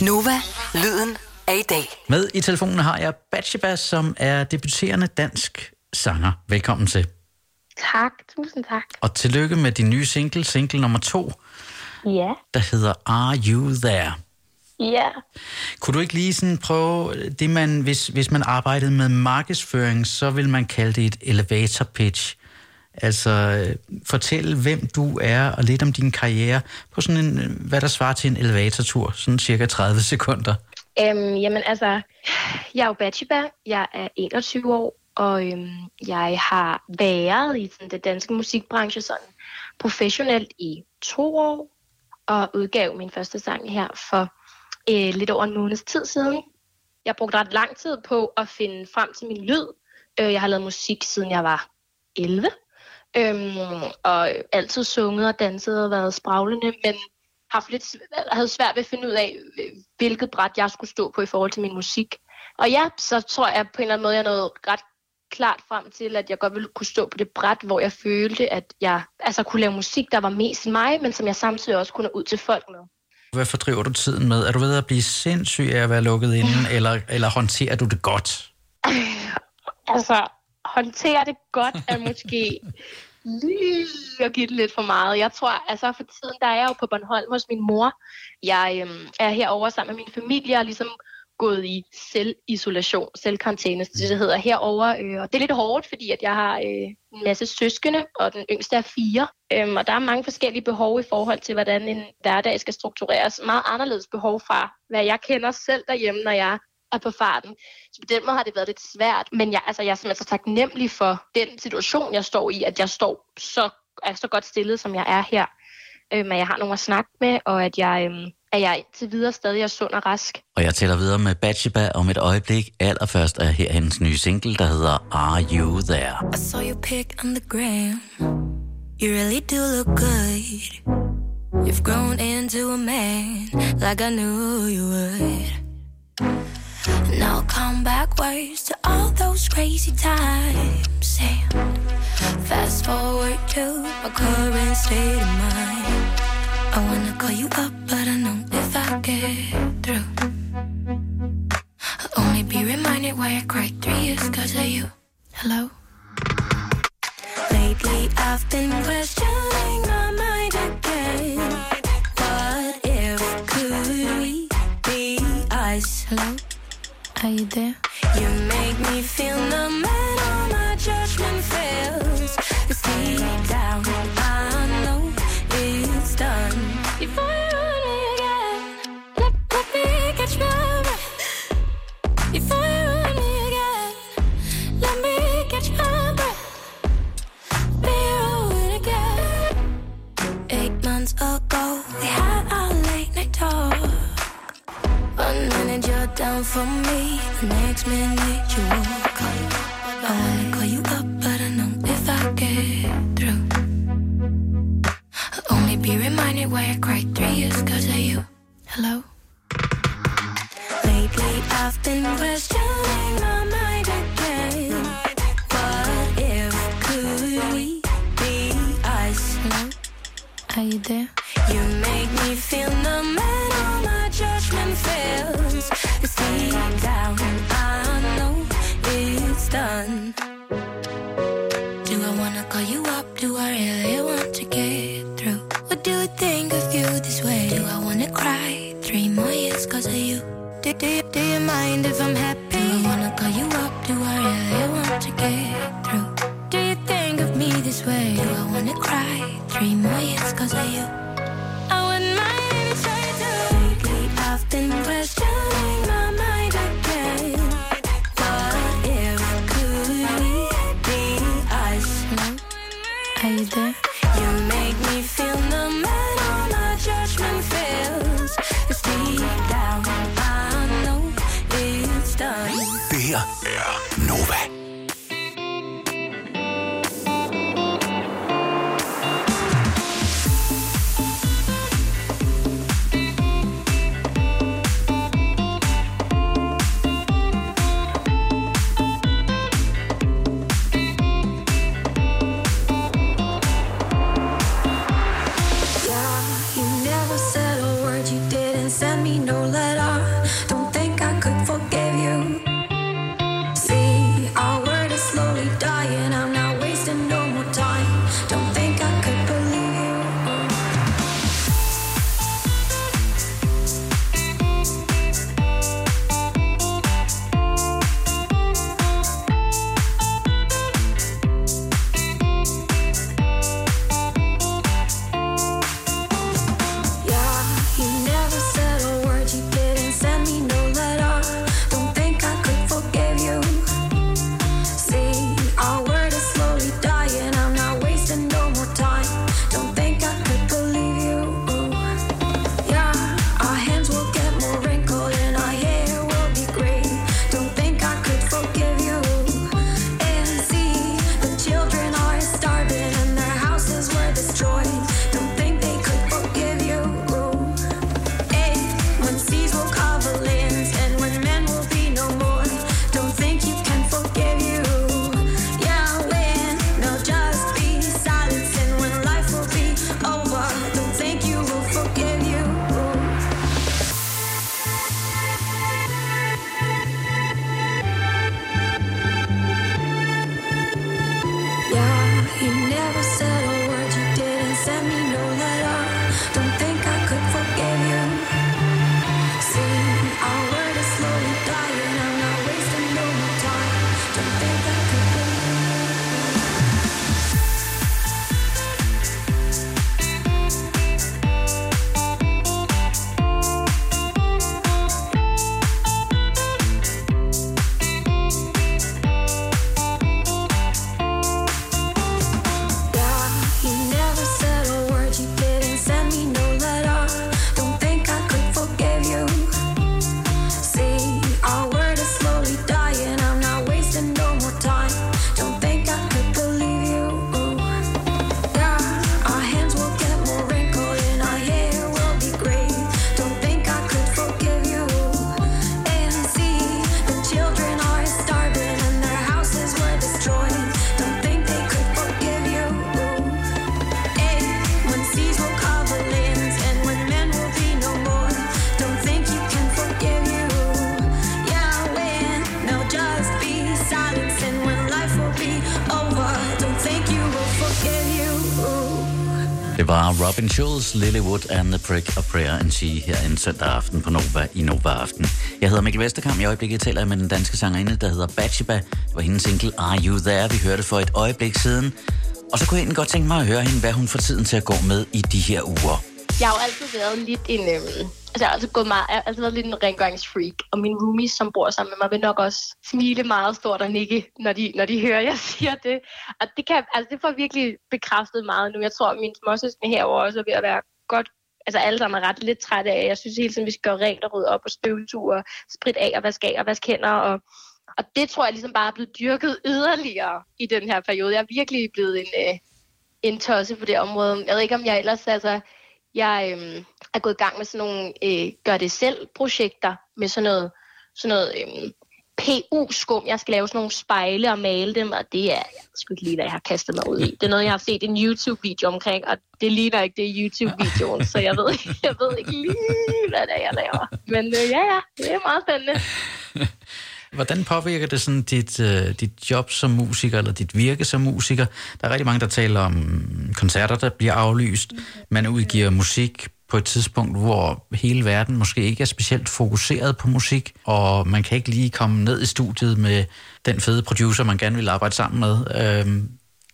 Nova, lyden af i dag. Med i telefonen har jeg Batsheba, som er debuterende dansk sanger. Velkommen til. Tak, tusind tak. Og tillykke med din nye single, single nummer to, Ja, der hedder Are You There? ja. Kunne du ikke lige sådan prøve det, man, hvis, hvis man arbejdede med markedsføring, så vil man kalde det et elevator pitch. Altså fortæl, fortælle, hvem du er, og lidt om din karriere på sådan en, hvad der svarer til en elevatortur, sådan cirka 30 sekunder. Øhm, jamen altså, jeg er jo bachelor, jeg er 21 år, og øhm, jeg har været i sådan, den danske musikbranche sådan professionelt i to år, og udgav min første sang her for øh, lidt over en måneds tid siden. Jeg brugte ret lang tid på at finde frem til min lyd. Øh, jeg har lavet musik siden jeg var 11, øhm, og altid sunget og danset og været spraglende, men haft lidt, havde svært ved at finde ud af, øh, hvilket bræt jeg skulle stå på i forhold til min musik. Og ja, så tror jeg på en eller anden måde, jeg nåede ret klart frem til, at jeg godt ville kunne stå på det bræt, hvor jeg følte, at jeg altså, kunne lave musik, der var mest mig, men som jeg samtidig også kunne ud til folk med. Hvad fordriver du tiden med? Er du ved at blive sindssyg af at være lukket inde, eller, eller håndterer du det godt? Altså, håndtere det godt er måske lige at give det lidt for meget. Jeg tror, altså for tiden, der er jeg jo på Bornholm hos min mor. Jeg øhm, er herovre sammen med min familie og ligesom gået i selvisolation, selvkarantæne, det det hedder herover. Øh, og det er lidt hårdt, fordi at jeg har øh, en masse søskende, og den yngste er fire. Øhm, og der er mange forskellige behov i forhold til, hvordan en hverdag skal struktureres. Meget anderledes behov fra, hvad jeg kender selv derhjemme, når jeg er på farten. Så på den måde har det været lidt svært. Men jeg, altså, jeg er simpelthen så taknemmelig for den situation, jeg står i, at jeg står så, er så godt stillet, som jeg er her. Øhm, at jeg har nogen at snakke med, og at jeg, øhm, at jeg indtil videre stadig er sund og rask. Og jeg tæller videre med Batsheba om et øjeblik. Allerførst er her hendes nye single, der hedder Are You There? I saw your pic on the gram. You really do look good. You've grown into a man like I knew you would. Now come backwards to all those crazy times. Fast forward to my current state of mind. I wanna call you up, but I know if I get through, I'll only be reminded why I cried three years cause of you. Hello? Lately I've been questioning my mind again. What if could we be us? Hello? Are you there? You make me feel numb reminded why I cried three years cause of you. Hello? Lately I've been questioning my mind again. What if could we be us? Hello? Are you there? You make me feel numb do I Robin Schulz, Lilywood and the Prick of Prayer and She her en søndag aften på Nova i Nova Aften. Jeg hedder Mikkel Vesterkamp. I øjeblikket taler jeg med den danske sangerinde, der hedder Bachiba. Det var hendes single Are You There? Vi hørte for et øjeblik siden. Og så kunne jeg egentlig godt tænke mig at høre hende, hvad hun får tiden til at gå med i de her uger. Jeg har jo altid været lidt en... Øh, altså, jeg har altid, gået meget, jeg har altid været lidt en rengøringsfreak. Og mine roomies, som bor sammen med mig, vil nok også smile meget stort og nikke, når de, når de hører, jeg siger det. Og det, kan, altså, det får virkelig bekræftet meget nu. Jeg tror, at mine småsøskende herovre også er ved at være godt altså alle sammen er ret lidt trætte af. Jeg synes hele tiden, vi skal gøre rent og rydde op og støvsuge og sprit af og vaske af og vaske hænder. Og, og det tror jeg ligesom bare er blevet dyrket yderligere i den her periode. Jeg er virkelig blevet en, øh, en tosse på det område. Jeg ved ikke, om jeg ellers... Altså, jeg øh, er gået i gang med sådan nogle øh, gør-det-selv-projekter med sådan noget, sådan noget øh, PU-skum. Jeg skal lave sådan nogle spejle og male dem, og det er, jeg skal ikke lige, hvad jeg har kastet mig ud i. Det er noget, jeg har set en YouTube-video omkring, og det ligner ikke det YouTube-videoen, så jeg ved, jeg ved ikke lige, hvad det er, jeg laver. Men øh, ja, ja, det er meget spændende. Hvordan påvirker det sådan dit, øh, dit job som musiker, eller dit virke som musiker? Der er rigtig mange, der taler om koncerter, der bliver aflyst. Man udgiver musik på et tidspunkt, hvor hele verden måske ikke er specielt fokuseret på musik, og man kan ikke lige komme ned i studiet med den fede producer, man gerne vil arbejde sammen med. Øhm,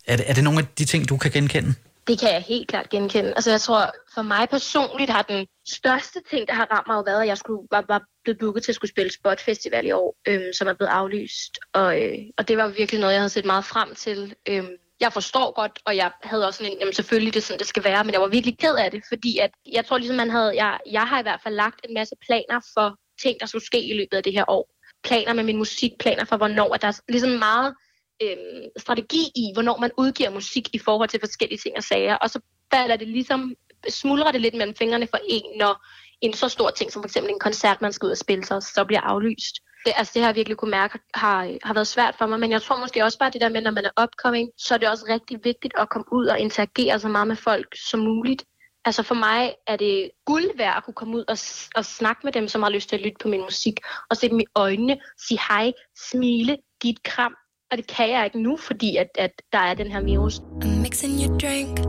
er, det, er det nogle af de ting, du kan genkende? Det kan jeg helt klart genkende. Altså jeg tror, for mig personligt har den største ting, der har ramt mig, jo været, at jeg skulle, var, var blevet booket til at skulle spille Spot Festival i år, øhm, som er blevet aflyst. Og, øh, og det var virkelig noget, jeg havde set meget frem til. Øhm, jeg forstår godt, og jeg havde også sådan en, jamen selvfølgelig det er sådan, det skal være, men jeg var virkelig ked af det, fordi at, jeg tror ligesom, man havde, jeg, jeg har i hvert fald lagt en masse planer for ting, der skulle ske i løbet af det her år. Planer med min musik, planer for hvornår, at der er ligesom meget øh, strategi i, hvornår man udgiver musik i forhold til forskellige ting og sager, og så falder det ligesom, smuldrer det lidt mellem fingrene for en, når en så stor ting som for eksempel en koncert, man skal ud og spille sig, så bliver aflyst. Det, altså det har jeg virkelig kunne mærke har, har været svært for mig, men jeg tror måske også bare det der med, når man er upcoming, så er det også rigtig vigtigt at komme ud og interagere så meget med folk som muligt. Altså for mig er det guld værd at kunne komme ud og, og snakke med dem, som har lyst til at lytte på min musik, og se dem i øjnene, sige hej, smile, give et kram, og det kan jeg ikke nu, fordi at, at der er den her virus. I'm mixing your drink,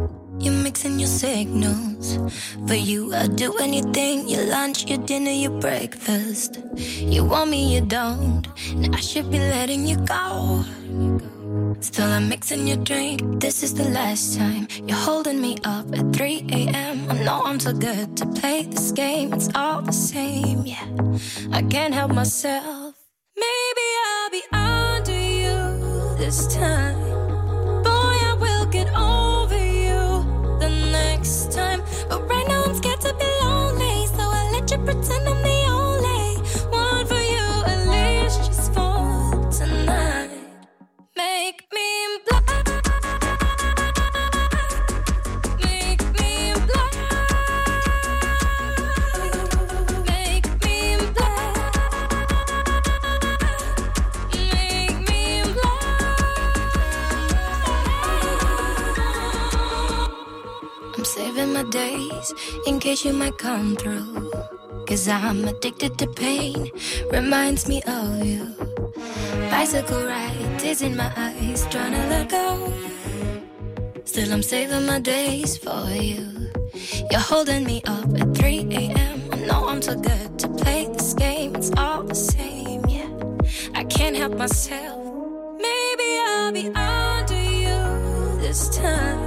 you're mixing your signals. For you, I'll do anything. Your lunch, your dinner, your breakfast. You want me, you don't. And I should be letting you go. Still, I'm mixing your drink. This is the last time you're holding me up at 3 a.m. I know I'm so good to play this game. It's all the same, yeah. I can't help myself. This time. Boy, I will get over you the next time. But right now, I'm scared to be lonely. So I let you pretend I'm case you might come through. Cause I'm addicted to pain, reminds me of you. Bicycle ride, tears in my eyes, trying to let go. Still, I'm saving my days for you. You're holding me up at 3 a.m. I know I'm too good to play this game, it's all the same, yeah. I can't help myself. Maybe I'll be under you this time.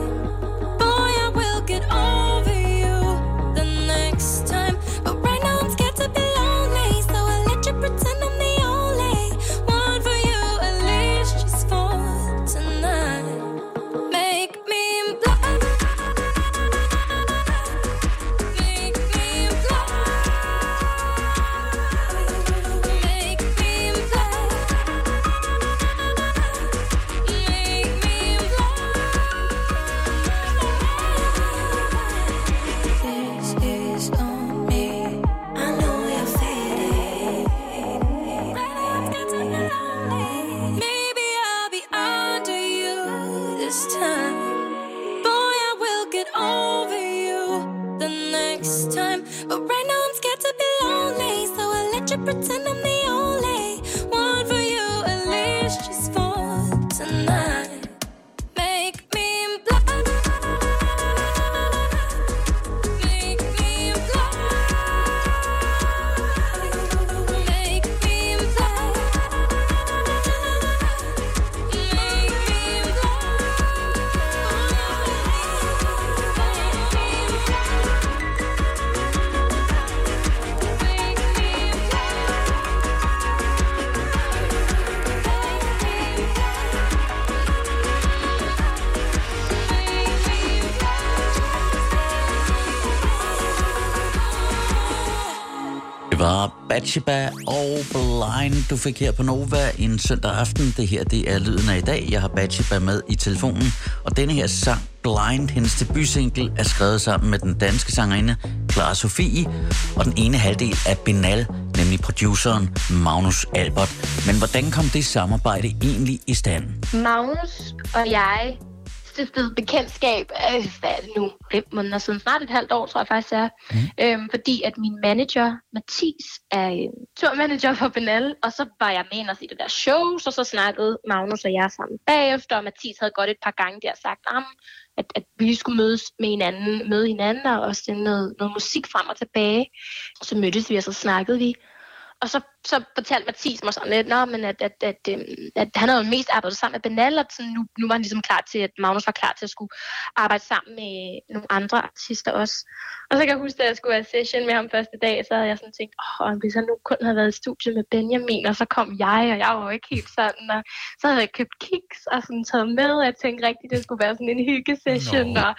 Batsheba og Blind, du fik her på Nova en søndag aften. Det her, det er lyden af i dag. Jeg har Batsheba med i telefonen. Og denne her sang, Blind, hendes debutsingle, er skrevet sammen med den danske sangerinde Clara Sofie og den ene halvdel af Benal, nemlig produceren Magnus Albert. Men hvordan kom det samarbejde egentlig i stand? Magnus og jeg stiftede bekendtskab, øh, hvad er det nu, fem måneder siden, snart et halvt år, tror jeg faktisk er. Mm. Øhm, fordi at min manager, Mathis, er øh, turmanager for Benal, og så var jeg med os i det der show, så så snakkede Magnus og jeg sammen bagefter, og Mathis havde godt et par gange der sagt, at, at vi skulle mødes med hinanden, møde hinanden og også sende noget, noget musik frem og tilbage. Så mødtes vi, og så snakkede vi. Og så, så fortalte Mathis mig sådan lidt, Nå, men at, at, at, at, øhm, at han havde mest arbejdet sammen med Benal, og sådan, nu, nu var han ligesom klar til, at Magnus var klar til at skulle arbejde sammen med nogle andre artister også. Og så kan jeg huske, at jeg skulle have session med ham første dag, så havde jeg sådan tænkt, åh, hvis han nu kun havde været i studiet med Benjamin, og så kom jeg, og jeg var jo ikke helt sådan, og så havde jeg købt kiks og sådan taget med, og jeg tænkte rigtigt, det skulle være sådan en hyggesession, no. og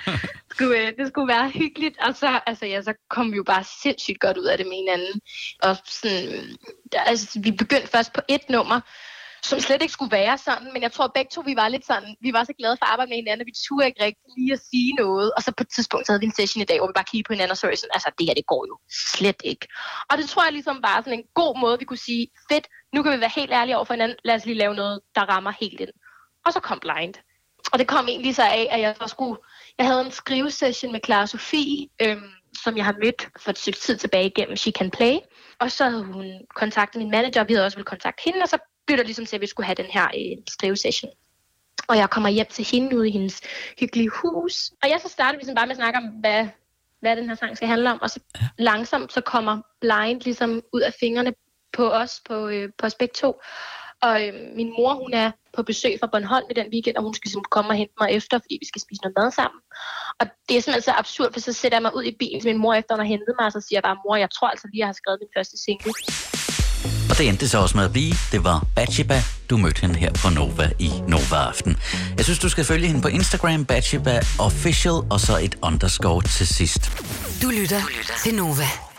skulle, øh, det skulle være hyggeligt, og så, altså, ja, så kom vi jo bare sindssygt godt ud af det med hinanden. Og sådan, altså, vi begyndte først på et nummer, som slet ikke skulle være sådan, men jeg tror begge to, vi var lidt sådan, vi var så glade for at arbejde med hinanden, at vi turde ikke rigtig lige at sige noget, og så på et tidspunkt så havde vi en session i dag, hvor vi bare kiggede på hinanden og så sådan, altså det her, det går jo slet ikke. Og det tror jeg ligesom bare sådan en god måde, vi kunne sige, fedt, nu kan vi være helt ærlige over for hinanden, lad os lige lave noget, der rammer helt ind. Og så kom Blind. Og det kom egentlig så af, at jeg så skulle, jeg havde en skrivesession med Clara Sofie, øhm, som jeg har mødt for et stykke tid tilbage igennem She Can Play. Og så havde hun kontaktet min manager, og vi havde også ville kontakte hende, og så blev der ligesom til, at vi skulle have den her øh, skrivesession. Og jeg kommer hjem til hende ude i hendes hyggelige hus. Og jeg så startede ligesom bare med at snakke om, hvad, hvad den her sang skal handle om. Og så ja. langsomt så kommer Blind ligesom ud af fingrene på os, på, øh, på os begge to. Og øh, min mor, hun er på besøg fra Bornholm i den weekend, og hun skal ligesom komme og hente mig efter, fordi vi skal spise noget mad sammen. Og det er simpelthen så absurd, for så sætter jeg mig ud i bilen til min mor, efter hun har hentet mig, og så siger jeg bare, mor, jeg tror altså lige, jeg har skrevet min første single. Og det endte så også med at blive. Det var Batsheba. Du mødte hende her på Nova i Nova Aften. Jeg synes, du skal følge hende på Instagram, Batsheba Official, og så et underscore til sidst. Du lytter til Nova.